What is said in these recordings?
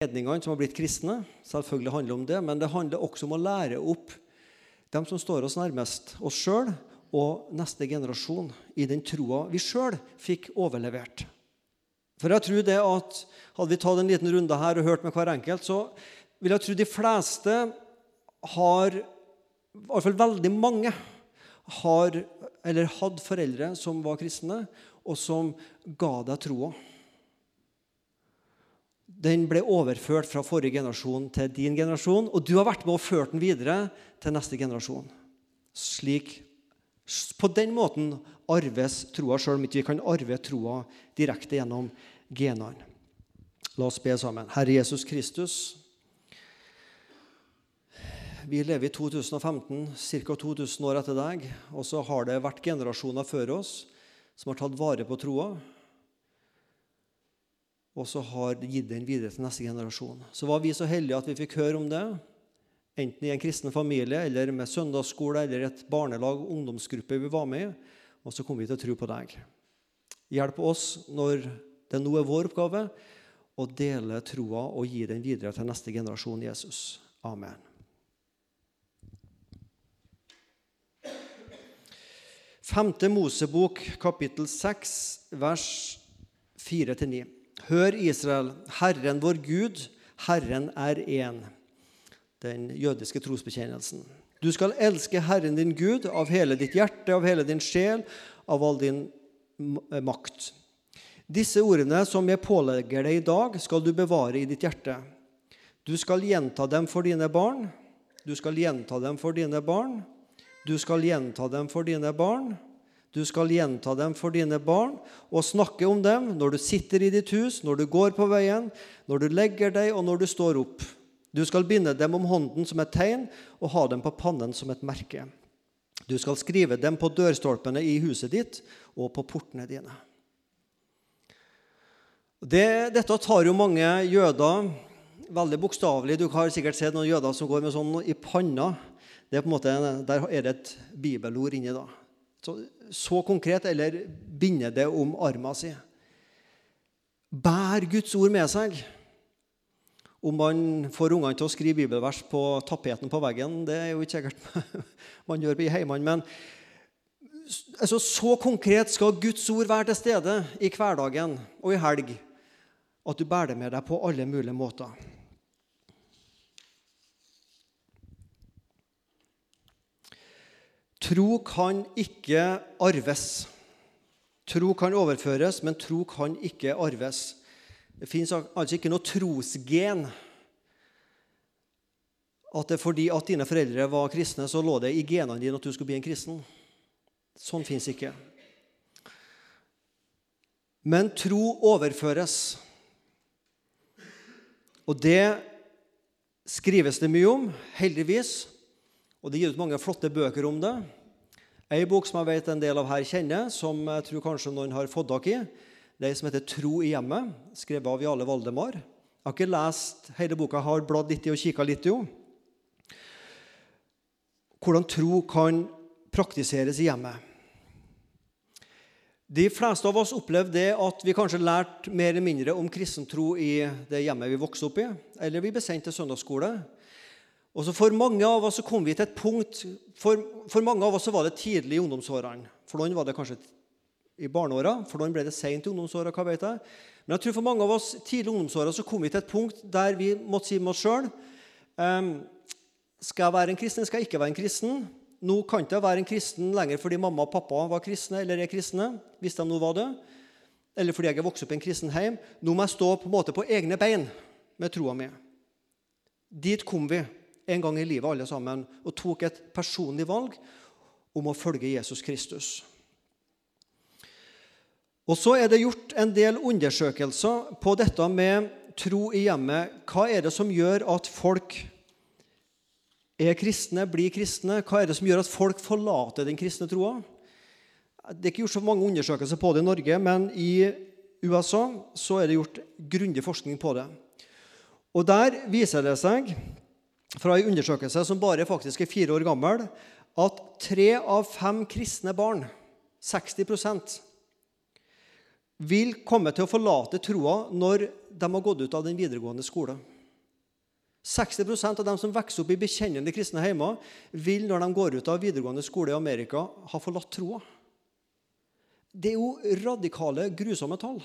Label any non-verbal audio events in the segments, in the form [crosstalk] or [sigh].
hedningene som har blitt kristne. Selvfølgelig handler det om det, Men det handler også om å lære opp dem som står oss nærmest, oss sjøl og neste generasjon, i den troa vi sjøl fikk overlevert. For jeg tror det at Hadde vi tatt en liten runde her og hørt med hver enkelt, så vil jeg tro de fleste har I hvert fall veldig mange har eller hadde foreldre som var kristne, og som ga deg troa. Den ble overført fra forrige generasjon til din generasjon, og du har vært med og ført den videre til neste generasjon. Slik, på den måten arves troa, sjøl om ikke vi kan arve troa direkte gjennom genene. La oss be sammen. Herre Jesus Kristus, vi lever i 2015, ca. 2000 år etter deg, og så har det vært generasjoner før oss som har tatt vare på troa, og så har gitt den videre til neste generasjon. Så var vi så heldige at vi fikk høre om det, enten i en kristen familie eller med søndagsskole eller et barnelag, ungdomsgruppe vi var med i, og så kom vi til å tro på deg. Hjelp oss når det nå er vår oppgave å dele troa og gi den videre til neste generasjon Jesus. Amen. Femte Mosebok, kapittel 6, vers 4-9. Hør, Israel, Herren vår Gud, Herren er én. Den jødiske trosbekjennelsen. Du skal elske Herren din Gud av hele ditt hjerte, av hele din sjel, av all din makt. Disse ordene som jeg pålegger deg i dag, skal du bevare i ditt hjerte. Du skal gjenta dem for dine barn. Du skal gjenta dem for dine barn. Du skal gjenta dem for dine barn. Du skal gjenta dem for dine barn og snakke om dem når du sitter i ditt hus, når du går på veien, når du legger deg og når du står opp. Du skal binde dem om hånden som et tegn og ha dem på pannen som et merke. Du skal skrive dem på dørstolpene i huset ditt og på portene dine. Det, dette tar jo mange jøder veldig bokstavelig. Du har sikkert sett noen jøder som går med sånn i panna. Det er på en måte, der er det et bibelord inni. da. Så, så konkret. Eller binde det om armen sin. Bær Guds ord med seg. Om man får ungene til å skrive bibelvers på tapeten på veggen, det er jo ikke sikkert [laughs] man gjør i heimene. Men altså, så konkret skal Guds ord være til stede i hverdagen og i helg at du bærer det med deg på alle mulige måter. Tro kan ikke arves. Tro kan overføres, men tro kan ikke arves. Det fins altså ikke noe trosgen. At det er fordi at dine foreldre var kristne, så lå det i genene dine at du skulle bli en kristen. Sånn fins ikke. Men tro overføres. Og det skrives det mye om, heldigvis. Og det gir ut mange flotte bøker om det. Ei bok som jeg vet en del av her kjenner, som jeg tror kanskje noen har fått tak i, det er som heter 'Tro i hjemmet', skrevet av Jale Valdemar. Jeg har ikke lest hele boka, jeg har bladd litt i og kikka litt i henne. Hvordan tro kan praktiseres i hjemmet. De fleste av oss opplevde det at vi kanskje lærte mer eller mindre om kristen tro i det hjemmet vi vokste opp i, eller vi ble sendt til søndagsskole. Og så For mange av oss så kom vi til et punkt For, for mange av oss så var det tidlig i ungdomsårene. For noen var det kanskje i barneåra, for noen ble det seint i ungdomsåra. hva vet jeg. Men jeg tror for mange av oss tidlig i ungdomsåra så kom vi til et punkt der vi måtte si med oss sjøl um, Skal jeg være en kristen, skal jeg ikke være en kristen? Nå kan ikke jeg være en kristen lenger fordi mamma og pappa var kristne, eller er kristne, hvis de nå var det, eller fordi jeg er vokst opp i en kristen hjem. Nå må jeg stå på en måte på egne bein med troa mi. Dit kom vi en gang i livet alle sammen og tok et personlig valg om å følge Jesus Kristus. Og Så er det gjort en del undersøkelser på dette med tro i hjemmet. Hva er det som gjør at folk er kristne, blir kristne? Hva er det som gjør at folk forlater den kristne troa? Det er ikke gjort så mange undersøkelser på det i Norge, men i USA så er det gjort grundig forskning på det. Og Der viser det seg, fra en undersøkelse som bare faktisk er fire år gammel, at tre av fem kristne barn, 60% vil komme til å forlate troa når de har gått ut av den videregående skolen. 60% av dem som vokser opp i bekjennende kristne hjemmer, vil når de går ut av videregående skole i Amerika, ha forlatt troa. Det er jo radikale, grusomme tall.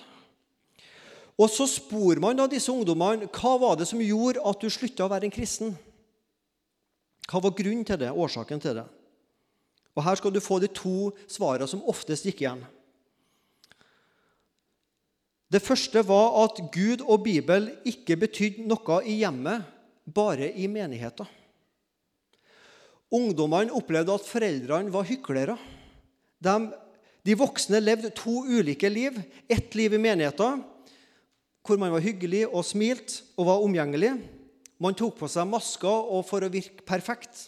Og så spor man da disse ungdommene. Hva var det som gjorde at du slutta å være en kristen? Hva var grunnen til det, årsaken til det? Og Her skal du få de to svarene som oftest gikk igjen. Det første var at Gud og Bibel ikke betydde noe i hjemmet, bare i menigheten. Ungdommene opplevde at foreldrene var hyklere. De, de, voksne levde to ulike liv. Ett liv i menigheten, hvor man var hyggelig og smilt og var omgjengelig. Man tok på seg masker for å virke perfekt.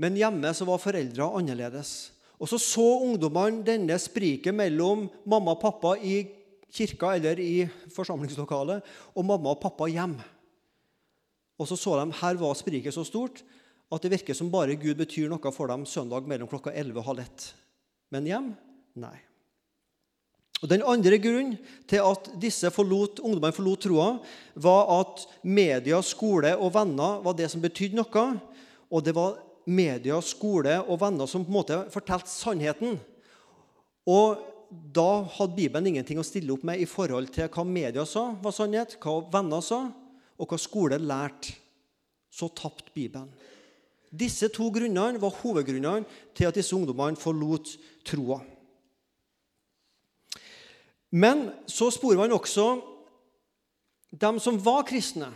Men hjemme så var foreldra annerledes. Og så så ungdommene denne spriket mellom mamma og pappa i kirka eller i forsamlingslokalet og mamma og pappa hjem. Og så så de her var spriket så stort at det virker som bare Gud betyr noe for dem søndag mellom klokka 11 og halv 1. Men hjem nei. Og Den andre grunnen til at disse forlot, ungdommene forlot troa, var at media, skole og venner var det som betydde noe. Og det var media, skole og venner som på en måte fortalte sannheten. Og da hadde Bibelen ingenting å stille opp med i forhold til hva media sa var sannhet, hva venner sa, og hva skole lærte. Så tapte Bibelen. Disse to grunnene var hovedgrunnene til at disse ungdommene forlot troa. Men så sporer man også dem som var kristne,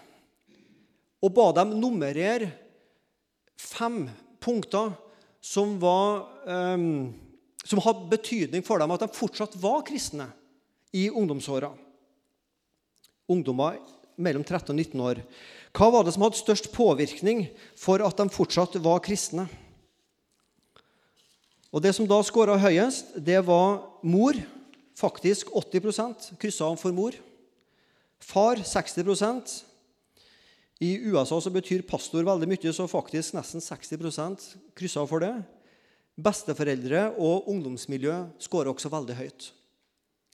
og ba dem nummerere fem punkter som, var, um, som hadde betydning for dem at de fortsatt var kristne i ungdomsåra. Ungdommer mellom 13 og 19 år. Hva var det som hadde størst påvirkning for at de fortsatt var kristne? Og Det som da skåra høyest, det var mor. Faktisk 80% kryssa om for mor. Far 60% i USA så betyr pastor veldig mye, så faktisk nesten 60% kryssa for det. Besteforeldre og ungdomsmiljø skårer også veldig høyt.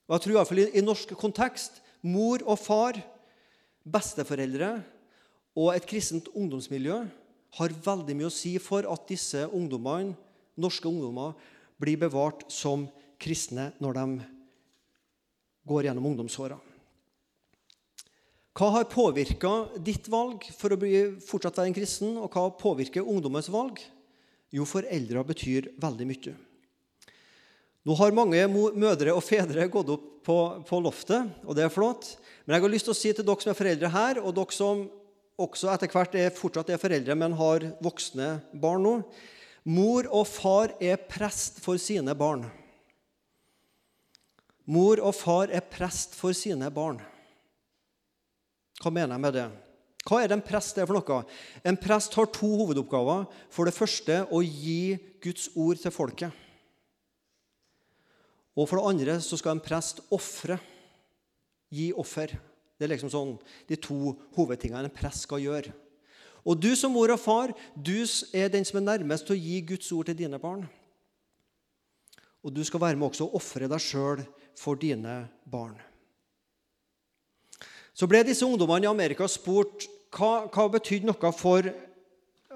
Og jeg tror i, hvert fall i norsk kontekst mor og far, besteforeldre og et kristent ungdomsmiljø har veldig mye å si for at disse ungdommene, norske ungdommer blir bevart som kristne når de går gjennom ungdomsåra. Hva har påvirka ditt valg for å bli, fortsatt være en kristen, og hva påvirker ungdommens valg? Jo, foreldre betyr veldig mye. Nå har mange mødre og fedre gått opp på, på, loftet, og det er flott. Men jeg har lyst til å si til dere som er foreldre her, og dere som også etter hvert er, fortsatt er foreldre, men har voksne barn nå Mor og far er prest for sine barn. Mor og far er prest for sine barn. Hva mener jeg med det? Hva er det en prest er for noe? En prest har to hovedoppgaver. For det første å gi Guds ord til folket. Og for det andre så skal en prest ofre. Gi offer. Det er liksom sånn de to hovedtingene en prest skal gjøre. Og du som mor og far, du er den som er nærmest til å gi Guds ord til dine barn. Og du skal være med også å ofre deg sjøl for dine barn. Så ble disse ungdommene i Amerika spurt hva, hva betydde noe for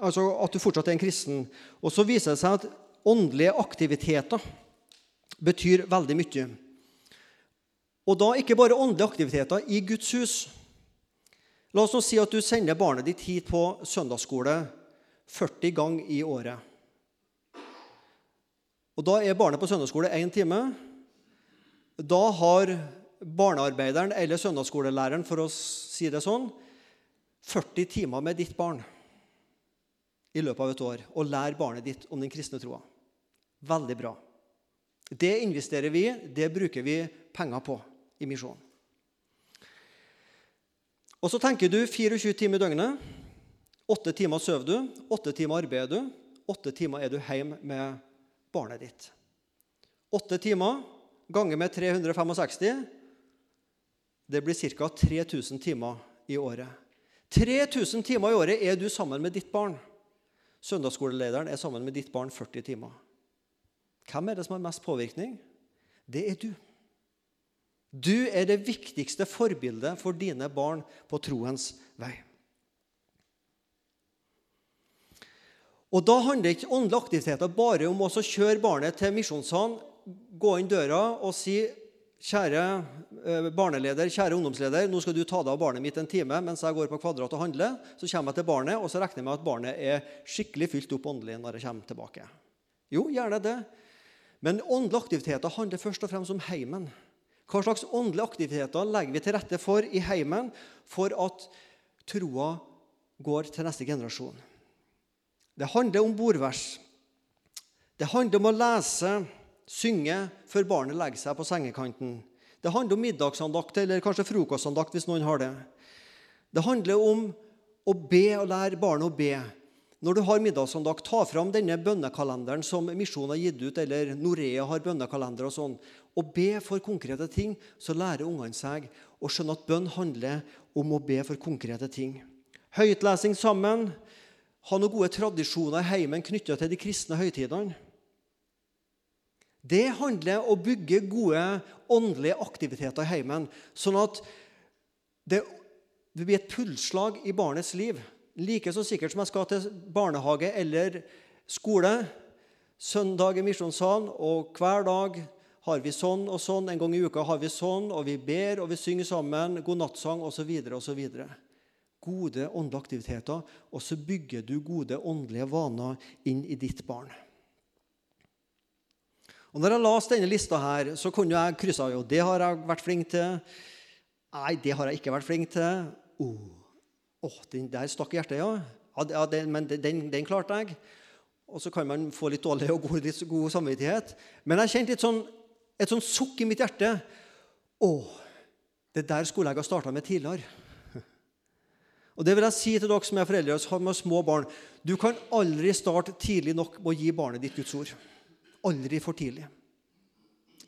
altså at du fortsatt er en kristen. Og så viser det seg at åndelige aktiviteter betyr veldig mye. Og da ikke bare åndelige aktiviteter i Guds hus. La oss nå si at du sender barnet ditt hit på søndagsskole 40 ganger i året. Og Da er barnet på søndagsskole én time. Da har barnearbeideren eller søndagsskolelæreren, for å si det sånn, 40 timer med ditt barn i løpet av et år og lære barnet ditt om den kristne troa. Veldig bra. Det investerer vi, det bruker vi penger på i misjonen. Og så tenker du 24 timer i døgnet. Åtte timer sover du, åtte timer arbeider du, åtte timer er du hjemme med barnet ditt. Åtte timer ganger med 365 det blir ca. 3000 timer i året. 3000 timer i året er du sammen med ditt barn. Søndagsskolelederen er sammen med ditt barn 40 timer. Hvem er det som har mest påvirkning? Det er du. Du er det viktigste forbildet for dine barn på troens vei. Og Da handler ikke åndelige aktiviteter bare om å kjøre barnet til misjonssalen, gå inn døra og si Kjære eh, barneleder, kjære ungdomsleder, nå skal du ta deg av barnet mitt en time mens jeg går på Kvadrat og handler. Så kommer jeg til barnet, og så regner jeg med at barnet er skikkelig fylt opp åndelig når jeg kommer tilbake. Jo, gjerne det. Men åndelige aktiviteter handler først og fremst om heimen. Hva slags åndelige aktiviteter legger vi til rette for i heimen for at troa går til neste generasjon? Det handler om bordvers. Det handler om å lese, synge, før barnet legger seg på sengekanten. Det handler om middagsandakt eller kanskje frokostandakt hvis noen har det. Det handler om å be og lære barnet å be. Når du har middagsandakt, ta fram denne bønnekalenderen som Misjonen har gitt ut, eller Norea har bønnekalender og sånn, og be for konkrete ting, så lærer ungene seg å skjønne at bønn handler om å be for konkrete ting. Høytlesing sammen. Ha noen gode tradisjoner i heimen knytta til de kristne høytidene. Det handler om å bygge gode åndelige aktiviteter i heimen, sånn at det, det blir et pulsslag i barnets liv. Like så sikkert som jeg skal til barnehage eller skole. Søndag i misjonssalen, og hver dag har vi sånn og sånn. En gang i uka har vi sånn, og vi ber og vi synger sammen. Godnattsang osv. osv. Gode åndelige aktiviteter, og så bygger du gode åndelige vaner inn i ditt barn. Og Når jeg leste denne lista, her, så kunne jeg krysse av. Det har jeg vært flink til. Nei, det har jeg ikke vært flink til. Oh, oh den der stakk i hjertet, ja. ja den, men den, den, klarte jeg. Og så kan man få litt dårlig og god, litt god samvittighet. Men jeg kjente sånn et sånt sukk i mitt hjerte. Å, det der skulle jeg ha starta med tidligere. [laughs] Og det vil jeg si til dere som er foreldre og har med små barn. Du kan aldri starte tidlig nok med å gi barnet ditt Guds ord. Aldri for tidlig.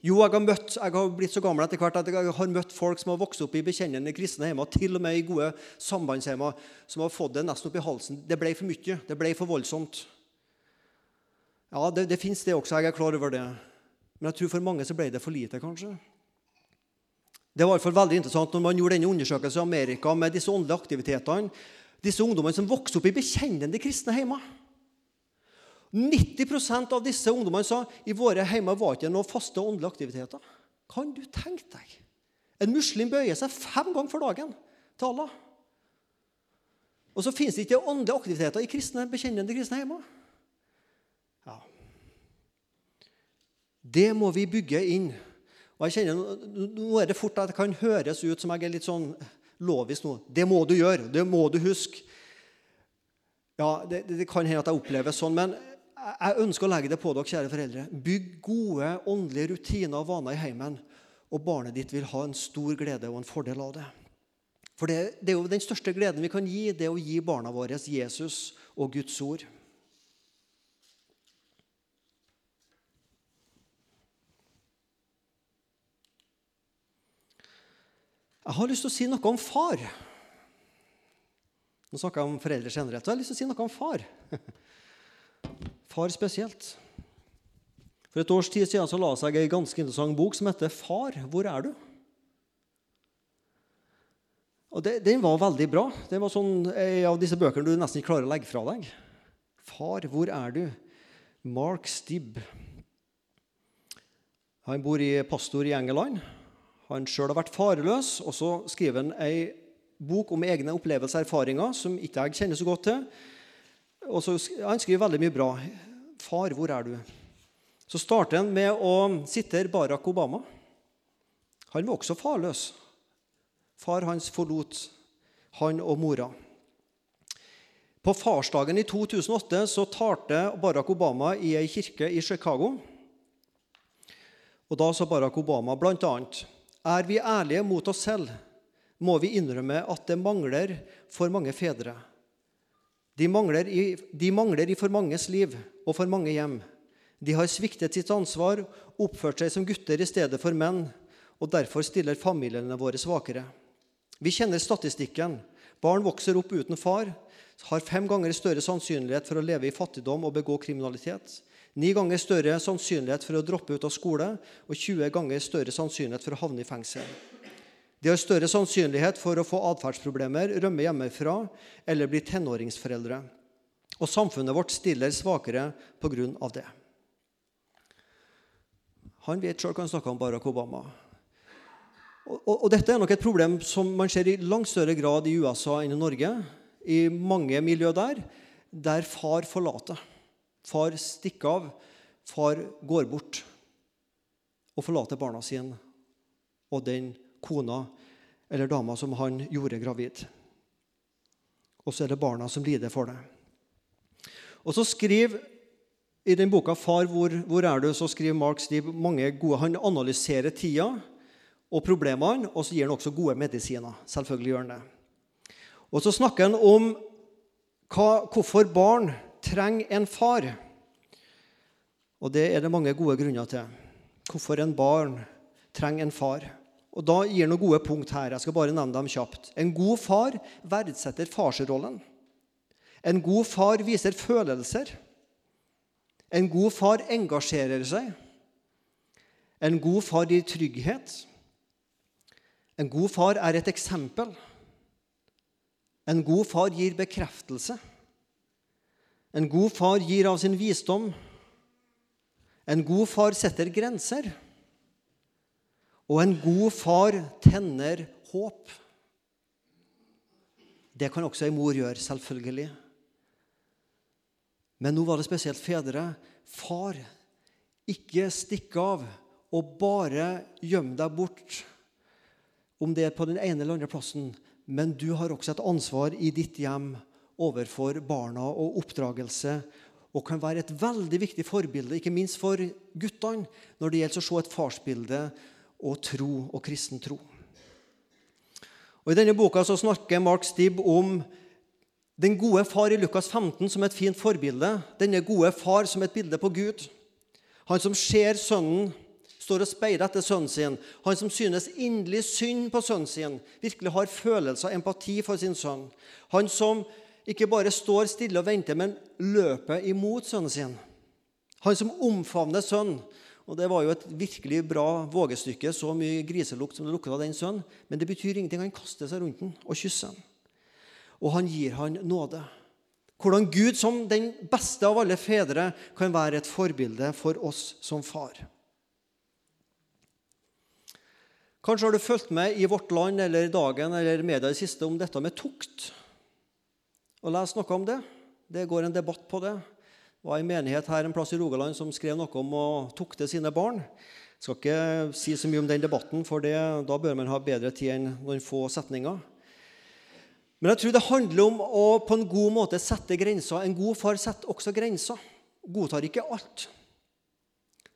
Jo, jeg har, møtt, jeg har blitt så gammel etter hvert at jeg har møtt folk som har vokst opp i bekjennende kristne hjemmer, til og med i gode sambandshjemmer, som har fått det nesten opp i halsen. Det ble for mye. Det ble for voldsomt. Ja, det, det fins det også. Jeg er klar over det. Men jeg tror for mange så ble det for lite, kanskje. Det var i hvert fall veldig interessant når man gjorde denne undersøkelsen i Amerika med disse åndelige aktivitetene. Disse ungdommene som vokste opp i bekjennende kristne hjemmer. 90% av disse ungdommene sa i våre hjemmer var ikke noen faste åndelige aktiviteter. Kan du tenke deg? En muslim bøyer seg fem ganger for dagen til Allah. Og så finnes det ikke åndelige aktiviteter i kristne, bekjennende kristne hjemmer. Det må vi bygge inn. Og jeg kjenner, Nå er det fort at det kan høres ut som jeg er litt sånn lovisk nå. Det må du gjøre. Det må du huske. Ja, det, det kan hende at jeg opplever sånn, men jeg ønsker å legge det på dere, kjære foreldre. Bygg gode åndelige rutiner og vaner i heimen, og barnet ditt vil ha en stor glede og en fordel av det. For det, det er jo den største gleden vi kan gi, det å gi barna våre Jesus og Guds ord. Jeg har lyst til å si noe om far. Nå snakker jeg om foreldre generelt. Jeg har lyst til å si noe om far. [laughs] Far spesielt. For et års tid siden så la seg ei ganske interessant bok som heter 'Far, hvor er du?' Og det, Den var veldig bra. Det var sånn en av disse bøkene du nesten ikke klarer å legge fra deg. 'Far, hvor er du?' Mark Stibb. Han bor i pastor i England han sjøl har vært fareløs, og så skriver han ei bok om egne opplevelser og erfaringer som ikke jeg kjenner så godt til. Og så, Han skriver veldig mye bra. 'Far, hvor er du?' Så starter han med å sitere Barack Obama. Han var også farløs. Far hans forlot han og mora. På farsdagen i 2008 så talte Barack Obama i ei kirke i Chicago. Og Da sa Barack Obama bl.a.: er vi ærlige mot oss selv, må vi innrømme at det mangler for mange fedre. De mangler, i, de mangler i for manges liv og for mange hjem. De har sviktet sitt ansvar, oppført seg som gutter i stedet for menn, og derfor stiller familiene våre svakere. Vi kjenner statistikken. Barn vokser opp uten far, har fem ganger større sannsynlighet for å leve i fattigdom og begå kriminalitet. Ni ganger større sannsynlighet for å droppe ut av skole og 20 ganger større sannsynlighet for å havne i fengsel. De har større sannsynlighet for å få atferdsproblemer, rømme hjemmefra eller bli tenåringsforeldre. Og samfunnet vårt stiller svakere pga. det. Han vet sjøl hva han snakker om Barack Obama. Og, og, og, Dette er nok et problem som man ser i langt større grad i USA enn i Norge. I mange miljø der, der far forlater. Far stikker av. Far går bort og forlater barna sine og den kona eller dama som han gjorde gravid. Og så er det barna som lider for det. Og så skriver I den boka 'Far, hvor, hvor er du?' så skriver Mark Steve mange gode Han analyserer tida og problemene, og så gir han også gode medisiner. Selvfølgelig gjør han det. Og så snakker han om hva, hvorfor barn trenger en far. Og det er det mange gode grunner til. Hvorfor en barn trenger en far. Og Da gir noen gode punkt her. Jeg skal bare nevne dem kjapt. En god far verdsetter farsrollen. En god far viser følelser. En god far engasjerer seg. En god far gir trygghet. En god far er et eksempel. En god far gir bekreftelse. En god far gir av sin visdom. En god far setter grenser. Og en god far tenner håp. Det kan også ei mor gjøre, selvfølgelig. Men nå var det spesielt fedre. Far, ikke stikk av og bare gjem deg bort, om det er på den ene eller andre plassen. Men du har også et ansvar i ditt hjem overfor barna og oppdragelse, og kan være et veldig viktig forbilde, ikke minst for guttene, når det gjelder å se et farsbilde og tro og kristen tro. Og I denne boka så snakker Mark Stibb om den gode far i Lukas 15 som et fint forbilde. Denne gode far som et bilde på Gud. Han som ser sønnen, står og speider etter sønnen sin. Han som synes inderlig synd på sønnen sin, virkelig har følelser og empati for sin sønn. Han som ikke bare står stille og venter, men løper imot sønnen sin. Han som omfavner sønnen og Det var jo et virkelig bra vågestykke. Så mye griselukt som det lukta den sønnen. Men det betyr ingenting. Han kaster seg rundt den og kysser den. Og han gir han nåde. Hvordan Gud som den beste av alle fedre kan være et forbilde for oss som far. Kanskje har du fulgt med i Vårt Land eller Dagen eller media i det siste om dette med tukt. Og les noe om det. Det går en debatt på det. Var en menighet her en plass i Rogaland som skrev noe om å tukte sine barn. Jeg skal ikke si så mye om den debatten, for det, da bør man ha bedre tid enn noen få setninger. Men jeg tror det handler om å på en god måte sette grenser. En god far setter også grenser. Godtar ikke alt.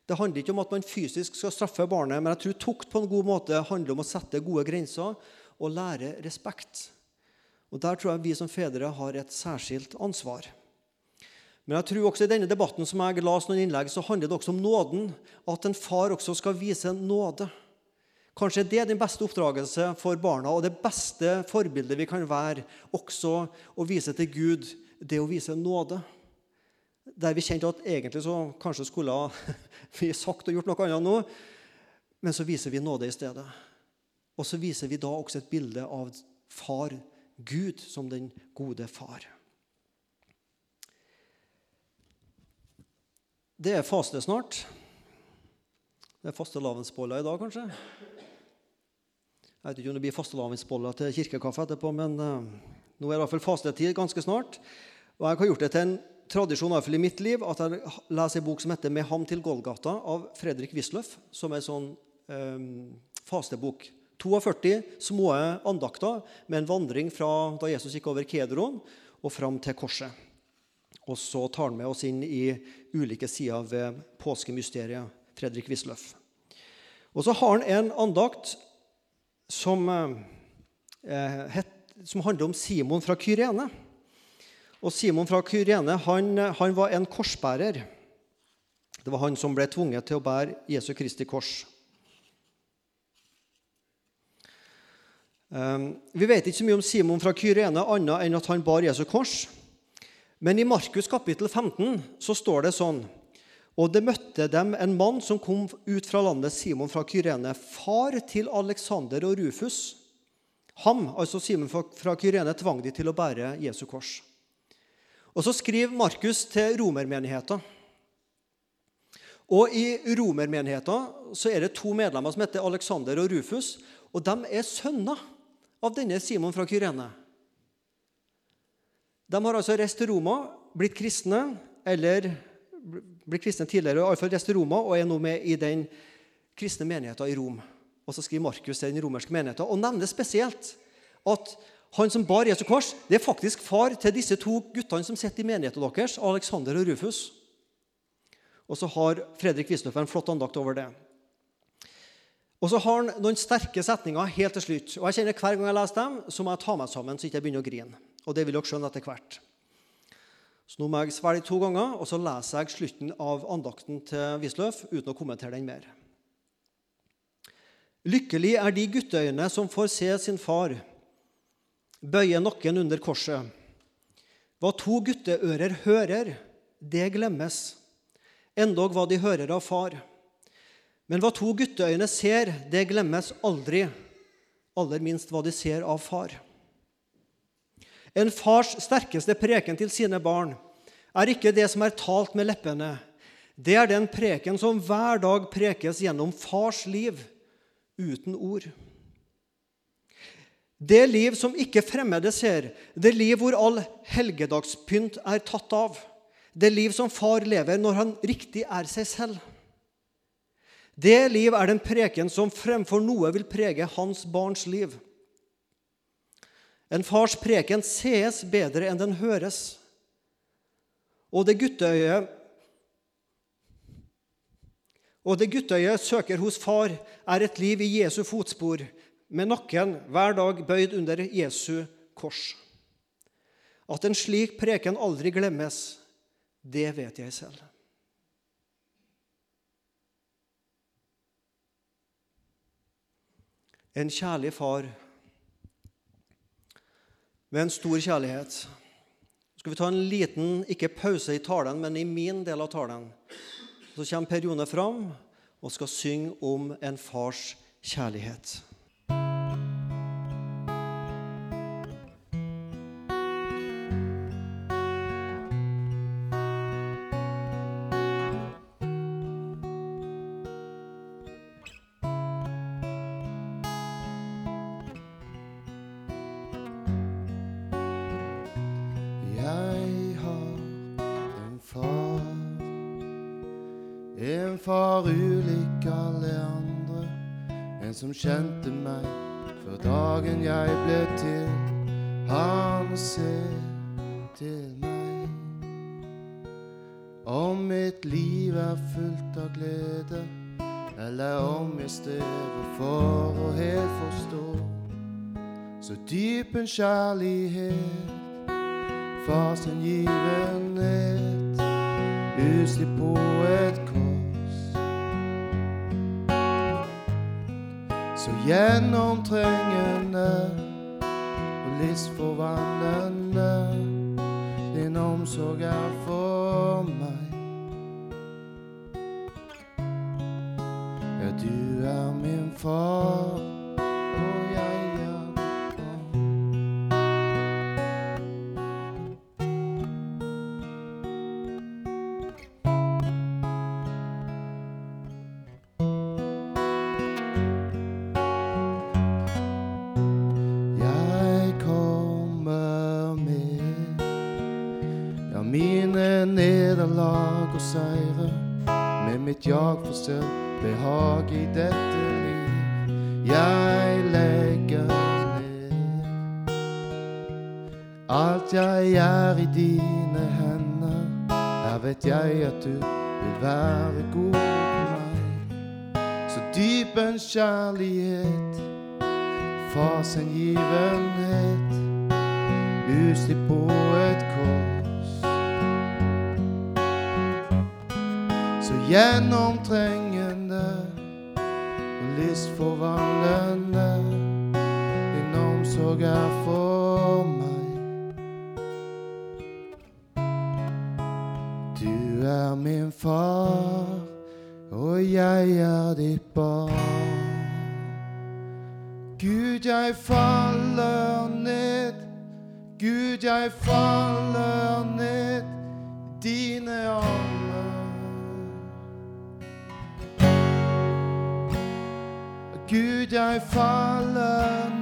Det handler ikke om at man fysisk skal straffe barnet, men jeg tror tukt på en god måte handler om å sette gode grenser og lære respekt. Og Der tror jeg vi som fedre har et særskilt ansvar. Men jeg tror også i denne debatten som jeg las noen innlegg, så handler det også om nåden. At en far også skal vise nåde. Kanskje det er den beste oppdragelse for barna og det beste forbildet vi kan være også å vise til Gud, det å vise nåde. Der vi kjente at egentlig så kanskje skulle [laughs] vi sagt og gjort noe annet nå, men så viser vi nåde i stedet. Og så viser vi da også et bilde av far Gud som den gode far. Det er faste snart. Det er fastelavnsboller i dag, kanskje. Jeg vet ikke om det blir fastelavnsboller til kirkekaffe etterpå, men uh, nå er det i hvert fall fastetid ganske snart. Og jeg har gjort det til en tradisjon i mitt liv at jeg leser en bok som heter 'Med ham til Golgata' av Fredrik Wisløff, som er en sånn um, fastebok. 42 små andakter med en vandring fra da Jesus gikk over Kedron og fram til korset. Og så tar han med oss inn i ulike sider ved påskemysteriet. Fredrik Wisløff. Og så har han en andakt som, eh, het, som handler om Simon fra Kyrene. Og Simon fra Kyrene han, han var en korsbærer. Det var han som ble tvunget til å bære Jesu Kristi kors. Um, vi vet ikke så mye om Simon fra Kyrene annet enn at han bar Jesu kors. Men i Markus kapittel 15 så står det sånn Og det møtte dem en mann som kom ut fra landet, Simon fra Kyrene, far til Alexander og Rufus. Ham, altså Simon fra Kyrene, tvang de til å bære Jesu kors. Og Så skriver Markus til romermenigheten. Og I romermenigheten så er det to medlemmer som heter Alexander og Rufus. Og de er sønner av denne Simon fra Kyrene. De har altså reist til Roma, blitt kristne, eller blitt kristne tidligere, iallfall reist til Roma og er nå med i den kristne menigheten i Rom. Og så skriver Markus til den romerske menigheten og nevner spesielt at han som bar Jesu kors, det er faktisk far til disse to guttene som sitter i menigheten deres, Alexander og Rufus. Og så har Fredrik Wisløff en flott andakt over det. Og så har han noen sterke setninger helt til slutt. Og jeg kjenner Hver gang jeg leser dem, så må jeg ta meg sammen så ikke jeg begynner å grine. Og det vil dere skjønne etter hvert. Så nå må jeg svelge to ganger, og så leser jeg slutten av andakten til Wisløff uten å kommentere den mer. Lykkelig er de gutteøyne som får se sin far bøye nakken under korset. Hva to gutteører hører, det glemmes, endog hva de hører av far. Men hva to gutteøyne ser, det glemmes aldri, aller minst hva de ser av far. En fars sterkeste preken til sine barn er ikke det som er talt med leppene. Det er den preken som hver dag prekes gjennom fars liv, uten ord. Det liv som ikke fremmede ser, det liv hvor all helgedagspynt er tatt av, det liv som far lever når han riktig er seg selv. Det liv er den preken som fremfor noe vil prege hans barns liv. En fars preken sees bedre enn den høres. Og det gutteøyet og det gutteøyet søker hos far, er et liv i Jesu fotspor, med nakken hver dag bøyd under Jesu kors. At en slik preken aldri glemmes, det vet jeg selv. en kjærlig far med en stor kjærlighet. Skal vi ta en liten ikke pause i talen, men i min del av talen. Så kommer Per Jone fram og skal synge om en fars kjærlighet. Som kjente meg før dagen jeg ble til. Han ser til meg. Om mitt liv er fullt av glede, eller om jeg strever for å helt forstå. Så dyp en kjærlighet, fra sin givenhet. uslig på et gjennomtrengende og livsforvandlende. Din omsorg er for meg. Ja, du er min far. Jag for selv behag i dette liv. Jeg legger ned alt jeg er i dine hender. Her vet jeg at du vil være god for meg. Så dyp en kjærlighet, fars hengivenhet, uslipp på et kors. Gjennomtrengende og livsforvandlende. Din omsorg er for meg. Du er min far. og jeg er ditt barn. Gud, jeg faller ned. Gud, jeg faller ned dine armer. Gud, jeg faller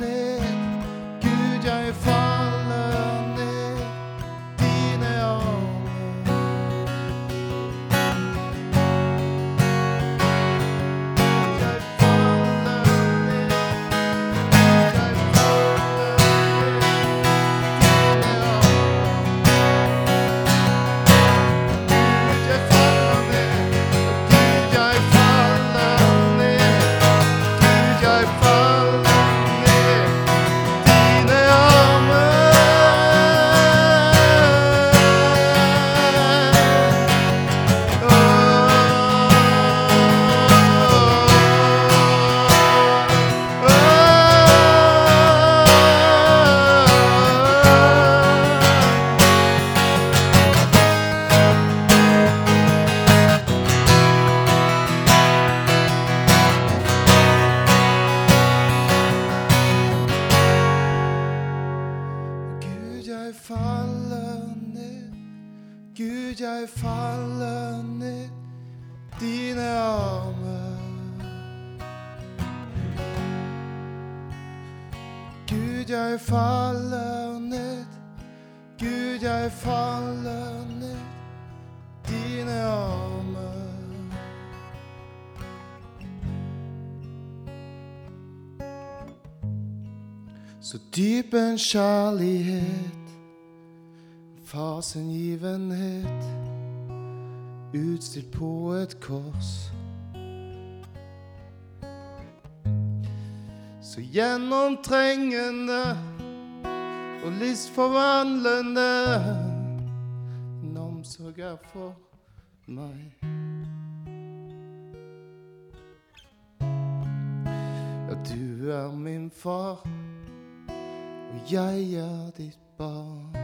Så dyp en kjærlighet, fasengivenhet, utstilt på et kors. Så gjennomtrengende og livsforvandlende en omsorg er for meg. Ja, du er min far og jeg er ditt barn.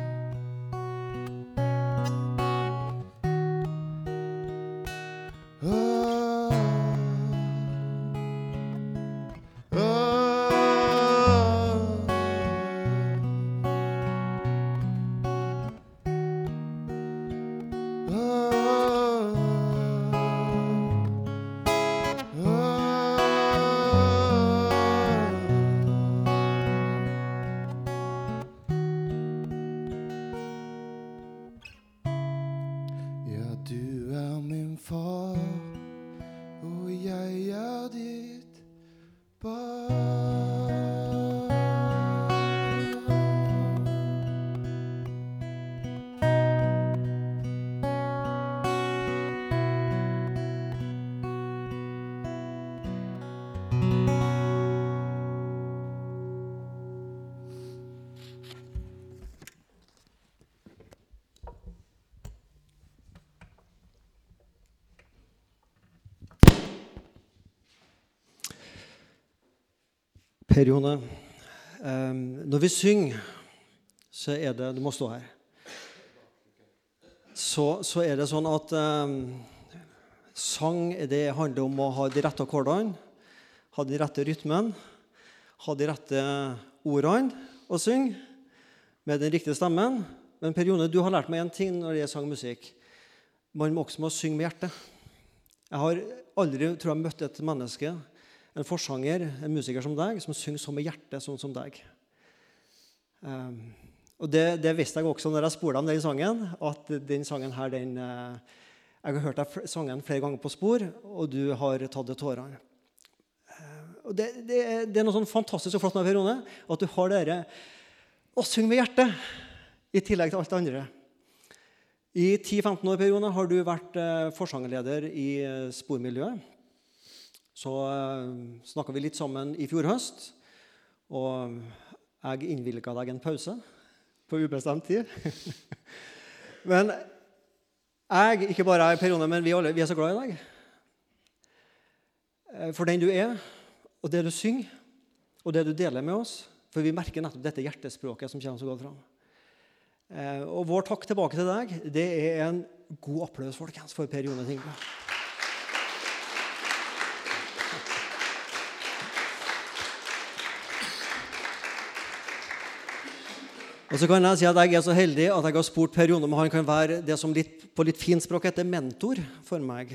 Per Jone, eh, når vi synger, så er det Du må stå her. Så, så er det sånn at eh, sang det handler om å ha de rette akkordene, ha den rette rytmen, ha de rette ordene å synge med den riktige stemmen. Men Per Jone, du har lært meg en ting når det gjelder sang og musikk. Man må også må synge med hjertet. Jeg har aldri tror jeg, møtt et menneske en forsanger, en musiker som deg, som synger så med hjertet, sånn som deg. Um, og det, det, visste jeg også når jeg spurte om den sangen, at den sangen her, den uh, Jeg har hørt deg sangen flere ganger på spor, og du har tatt til tårene. Uh, og det, det, det, er noe sånn fantastisk og flott med Perone, at du har dere å synge med hjertet, i tillegg til alt det andre. I 10-15 år Perone, har du vært uh, forsangerleder i spormiljøet. Så uh, snakka vi litt sammen i fjor høst, og jeg innvilga deg en pause på ubestemt tid. [laughs] men jeg, ikke bare jeg, Per Jone, men vi alle, vi er så glad i deg. Eh, For den du er, og det du synger, og det du deler med oss. For vi merker nettopp dette hjertespråket som kommer så godt fram. Eh, Og vår takk tilbake til deg, det er en god applaus folkens, for Per Jone Tingve. Og så kan jeg si at jeg er så heldig at jeg har spurt Per Jone om han kan være det som litt, på litt fint språk heter mentor for meg.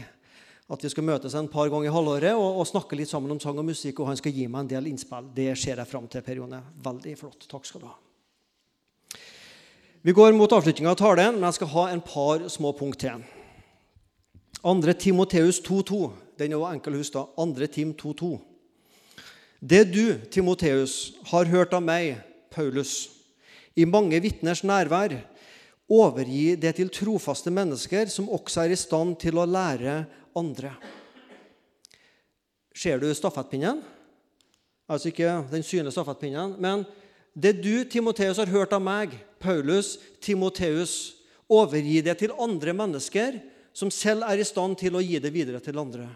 At vi skal møtes en par ganger i halvåret og, og, snakke litt sammen om sang og musikk. Og han skal gi meg en del innspill. Det ser jeg fram til, Per Jone. Veldig flott. Takk skal du ha. Vi går mot avslutninga av talen, men jeg skal ha en par små punkt til. 2. Timoteus 2,2. Den er jo enkel å huske. 2. Tim 2,2. Det du, Timoteus, har hørt av meg, Paulus, i mange vitners nærvær, overgi det til trofaste mennesker som også er i stand til å lære andre. Ser du stafettpinnen? Altså ikke den synlige stafettpinnen, men det du, Timoteus, har hørt av meg, Paulus, Timoteus, overgi det til andre mennesker som selv er i stand til å gi det videre til andre.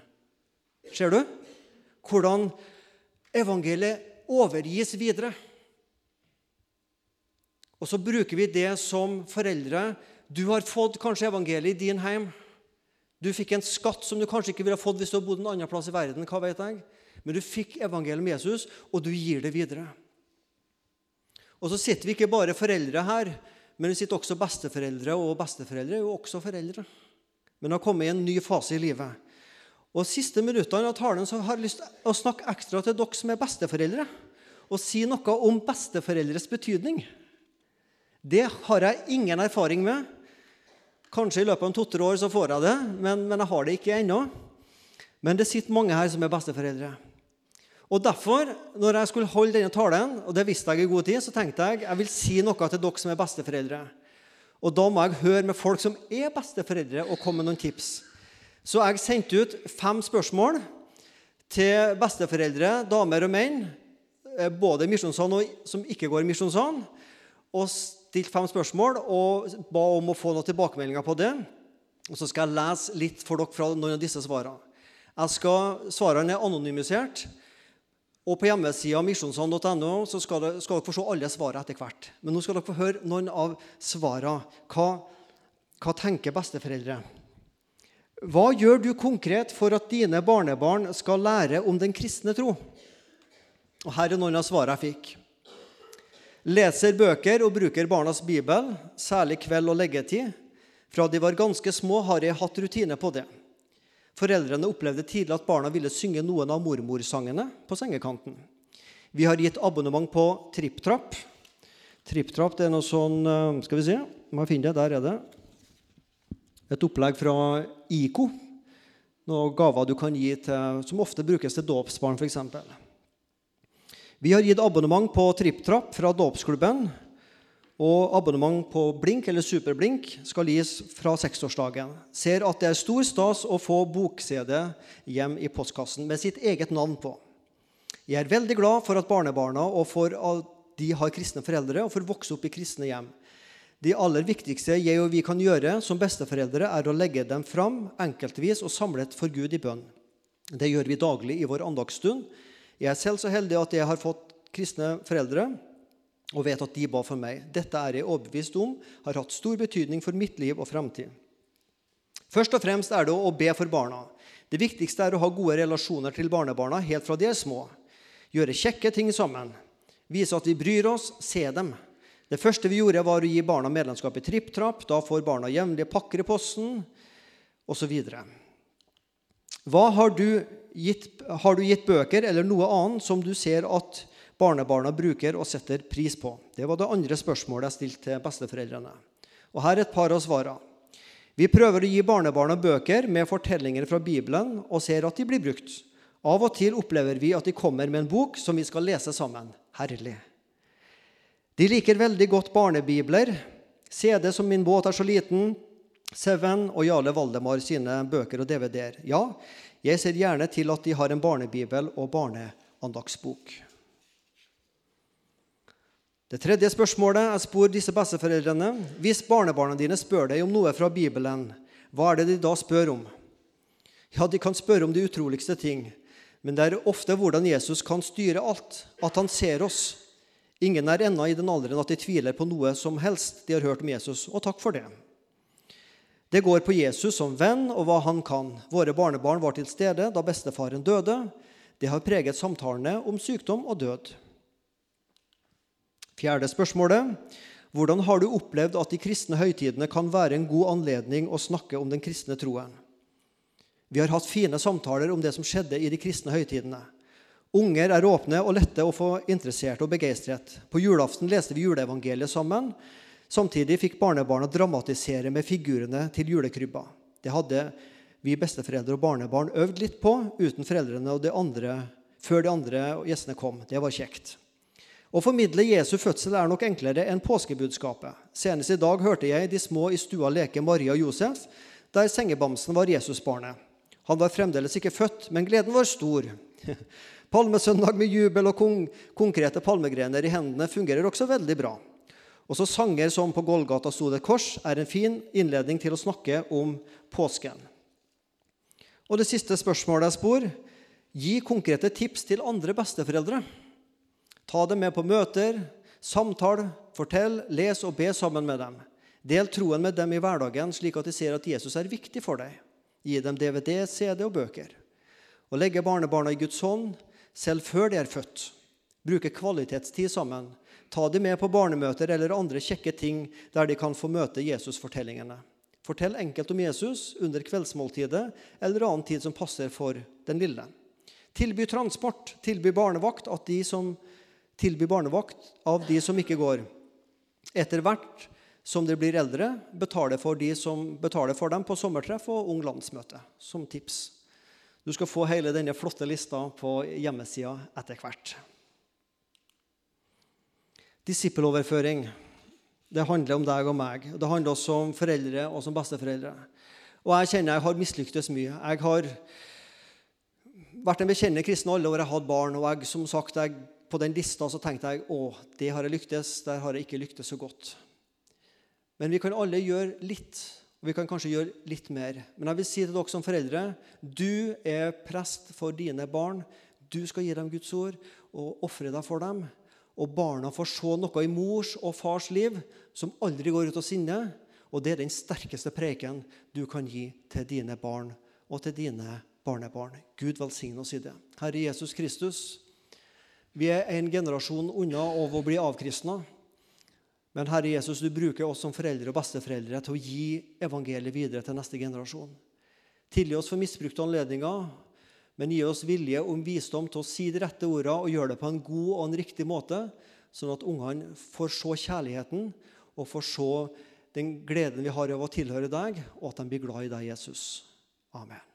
Ser du hvordan evangeliet overgis videre? Og så bruker vi det som foreldre. Du har fått kanskje evangeliet i din heim. Du fikk en skatt som du kanskje ikke ville fått hvis du hadde bodd en annen plass i verden. hva vet jeg. Men du fikk evangeliet med Jesus, og du gir det videre. Og så sitter vi ikke bare foreldre her, men vi sitter også besteforeldre, og besteforeldre er jo også foreldre. Men har kommet i en ny fase i livet. Og siste minuttene av talen så har jeg lyst til å snakke ekstra til dere som er besteforeldre, og si noe om besteforeldres betydning. Det har jeg ingen erfaring med. Kanskje i løpet av to-tre år så får jeg det, men, men, jeg har det ikke ennå. Men det sitter mange her som er besteforeldre. Og Derfor, når jeg skulle holde denne talen, og det visste jeg i god tid, så tenkte jeg jeg vil si noe til dere som er besteforeldre. Og da må jeg høre med folk som er besteforeldre, og komme med noen tips. Så jeg sendte ut fem spørsmål til besteforeldre, damer og menn, eh, både i Misjonssalen og som ikke går i Misjonssalen. Og stilt fem spørsmål og ba om å få noen tilbakemeldinger på det. Og Så skal jeg lese litt for dere fra noen av disse svarene. Jeg skal, Svarene er anonymisert. Og På hjemmesida misjonssand.no skal, dere, skal dere få se alle svarene etter hvert. Men nå skal dere få høre noen av svarene. Hva, hva tenker besteforeldre? Hva gjør du konkret for at dine barnebarn skal lære om den kristne tro? Og Her er noen av svarene jeg fikk leser bøker og bruker barnas bibel, særlig kveld og leggetid. Fra de var ganske små, har jeg hatt rutine på det. Foreldrene opplevde tidlig at barna ville synge noen av mormorsangene på sengekanten. Vi har gitt abonnement på TrippTrapp. TrippTrapp det er noe sånn eh, Skal vi se, må jeg finne det. Der er det. Et opplegg fra IKO. Noen gaver du kan gi til, som ofte brukes til dåpsbarn, f.eks. Vi har gitt abonnement på TrippTrapp fra dåpsklubben. Og abonnement på Blink eller Superblink skal gis fra seksårsdagen. Ser at det er stor stas å få bok-CD hjem i postkassen med sitt eget navn på. Jeg er veldig glad for at barnebarna og for at de har kristne foreldre og får vokse opp i kristne hjem. Det aller viktigste jeg og vi kan gjøre som besteforeldre, er å legge dem fram enkeltvis og samlet for Gud i bønn. Det gjør vi daglig i vår andagsstund jeg er selv så heldig at jeg har fått kristne foreldre og vet at de ba for meg. Dette er jeg overbevist om har hatt stor betydning for mitt liv og framtid. Først og fremst er det å be for barna. Det viktigste er å ha gode relasjoner til barnebarna helt fra de er små. Gjøre kjekke ting sammen. Vise at vi bryr oss, se dem. Det første vi gjorde, var å gi barna medlemskap i TrippTrapp. Da får barna jevnlige pakker i posten, osv. Hva har du gitt, har du gitt bøker eller noe annet som du ser at barnebarna bruker og setter pris på? Det var det andre spørsmålet jeg stilte til besteforeldrene. Og Her er et par av svarene. Vi prøver å gi barnebarna bøker med fortellinger fra Bibelen og ser at de blir brukt. Av og til opplever vi at de kommer med en bok som vi skal lese sammen. Herlig. De liker veldig godt barnebibler. CD som min båt er så liten. Seven og Jarle Valdemar sine bøker og DVD-er. Ja, jeg ser gjerne til at de har en barnebibel og barneandagsbok. Det tredje spørsmålet jeg spør disse besteforeldrene Hvis barnebarna dine spør deg om noe fra Bibelen, hva er det de da spør om? Ja, De kan spørre om de utroligste ting, men det er ofte hvordan Jesus kan styre alt, at han ser oss. Ingen er ennå i den alderen at de tviler på noe som helst de har hørt om Jesus, og takk for det. Det går på Jesus som venn og hva han kan. Våre barnebarn var til stede da bestefaren døde. Det har preget samtalene om sykdom og død. Fjerde spørsmålet. Hvordan har du opplevd at de kristne høytidene kan være en god anledning å snakke om den kristne troen? Vi har hatt fine samtaler om det som skjedde i de kristne høytidene. Unger er åpne og lette å få interessert og begeistret. På julaften leste vi juleevangeliet sammen. Samtidig fikk barnebarna dramatisere med figurene til julekrybba. Det hadde vi besteforeldre og barnebarn øvd litt på uten foreldrene og de andre, før de andre gjestene kom. Det var kjekt. Å formidle Jesu fødsel er nok enklere enn påskebudskapet. Senest i dag hørte jeg de små i stua leke Maria og Josef, der sengebamsen var Jesusbarnet. Han var fremdeles ikke født, men gleden var stor. [laughs] Palmesøndag med jubel og konkrete palmegrener i hendene fungerer også veldig bra. Også sanger som 'På Golgata sto det kors' er en fin innledning til å snakke om påsken. Og det siste spørsmålet jeg spor gi konkrete tips til andre besteforeldre. Ta dem med på møter, samtale, fortell, les og be sammen med dem. Del troen med dem i hverdagen, slik at de ser at Jesus er viktig for deg. Gi dem DVD, CD og bøker. Og legge barnebarna i Guds hånd selv før de er født. Bruke kvalitetstid sammen. Ta dem med på barnemøter eller andre kjekke ting der de kan få møte Jesus-fortellingene. Fortell enkelt om Jesus under kveldsmåltidet eller annen tid som passer for den lille. Tilby transport, tilby barnevakt at de som tilby barnevakt av de som ikke går. Etter hvert som de blir eldre, betaler for de som betaler for dem på sommertreff og Ung landsmøte, som tips. Du skal få hele denne flotte lista på hjemmesida etter hvert. Disippeloverføring det handler om deg og meg. Det handler også om foreldre og som besteforeldre. Og jeg kjenner jeg har mislyktes mye. Jeg har vært en bekjennende kristen alle år jeg hatt barn. og jeg, som sagt, jeg på den lista så tenkte jeg å, det har jeg lyktes, der har jeg ikke lyktes så godt. Men vi kan alle gjøre litt, og vi kan kanskje gjøre litt mer. Men jeg vil si til dere som foreldre du er prest for dine barn. Du skal gi dem Guds ord og ofre deg for dem. Og barna får se noe i mors og fars liv som aldri går ut av sinne. Og det er den sterkeste preken du kan gi til dine barn og til dine barnebarn. Gud velsigne oss i det. Herre Jesus Kristus. Vi er en generasjon unna av å bli avkristna. Men Herre Jesus, du bruker oss som foreldre og besteforeldre til å gi evangeliet videre til neste generasjon. Tilgi oss for misbrukte anledninger, men gi oss vilje og visdom til å si de rette ordene og gjøre det på en god og en riktig måte, sånn at ungene får se kjærligheten og får se den gleden vi har av å tilhøre deg, og at de blir glad i deg, Jesus. Amen.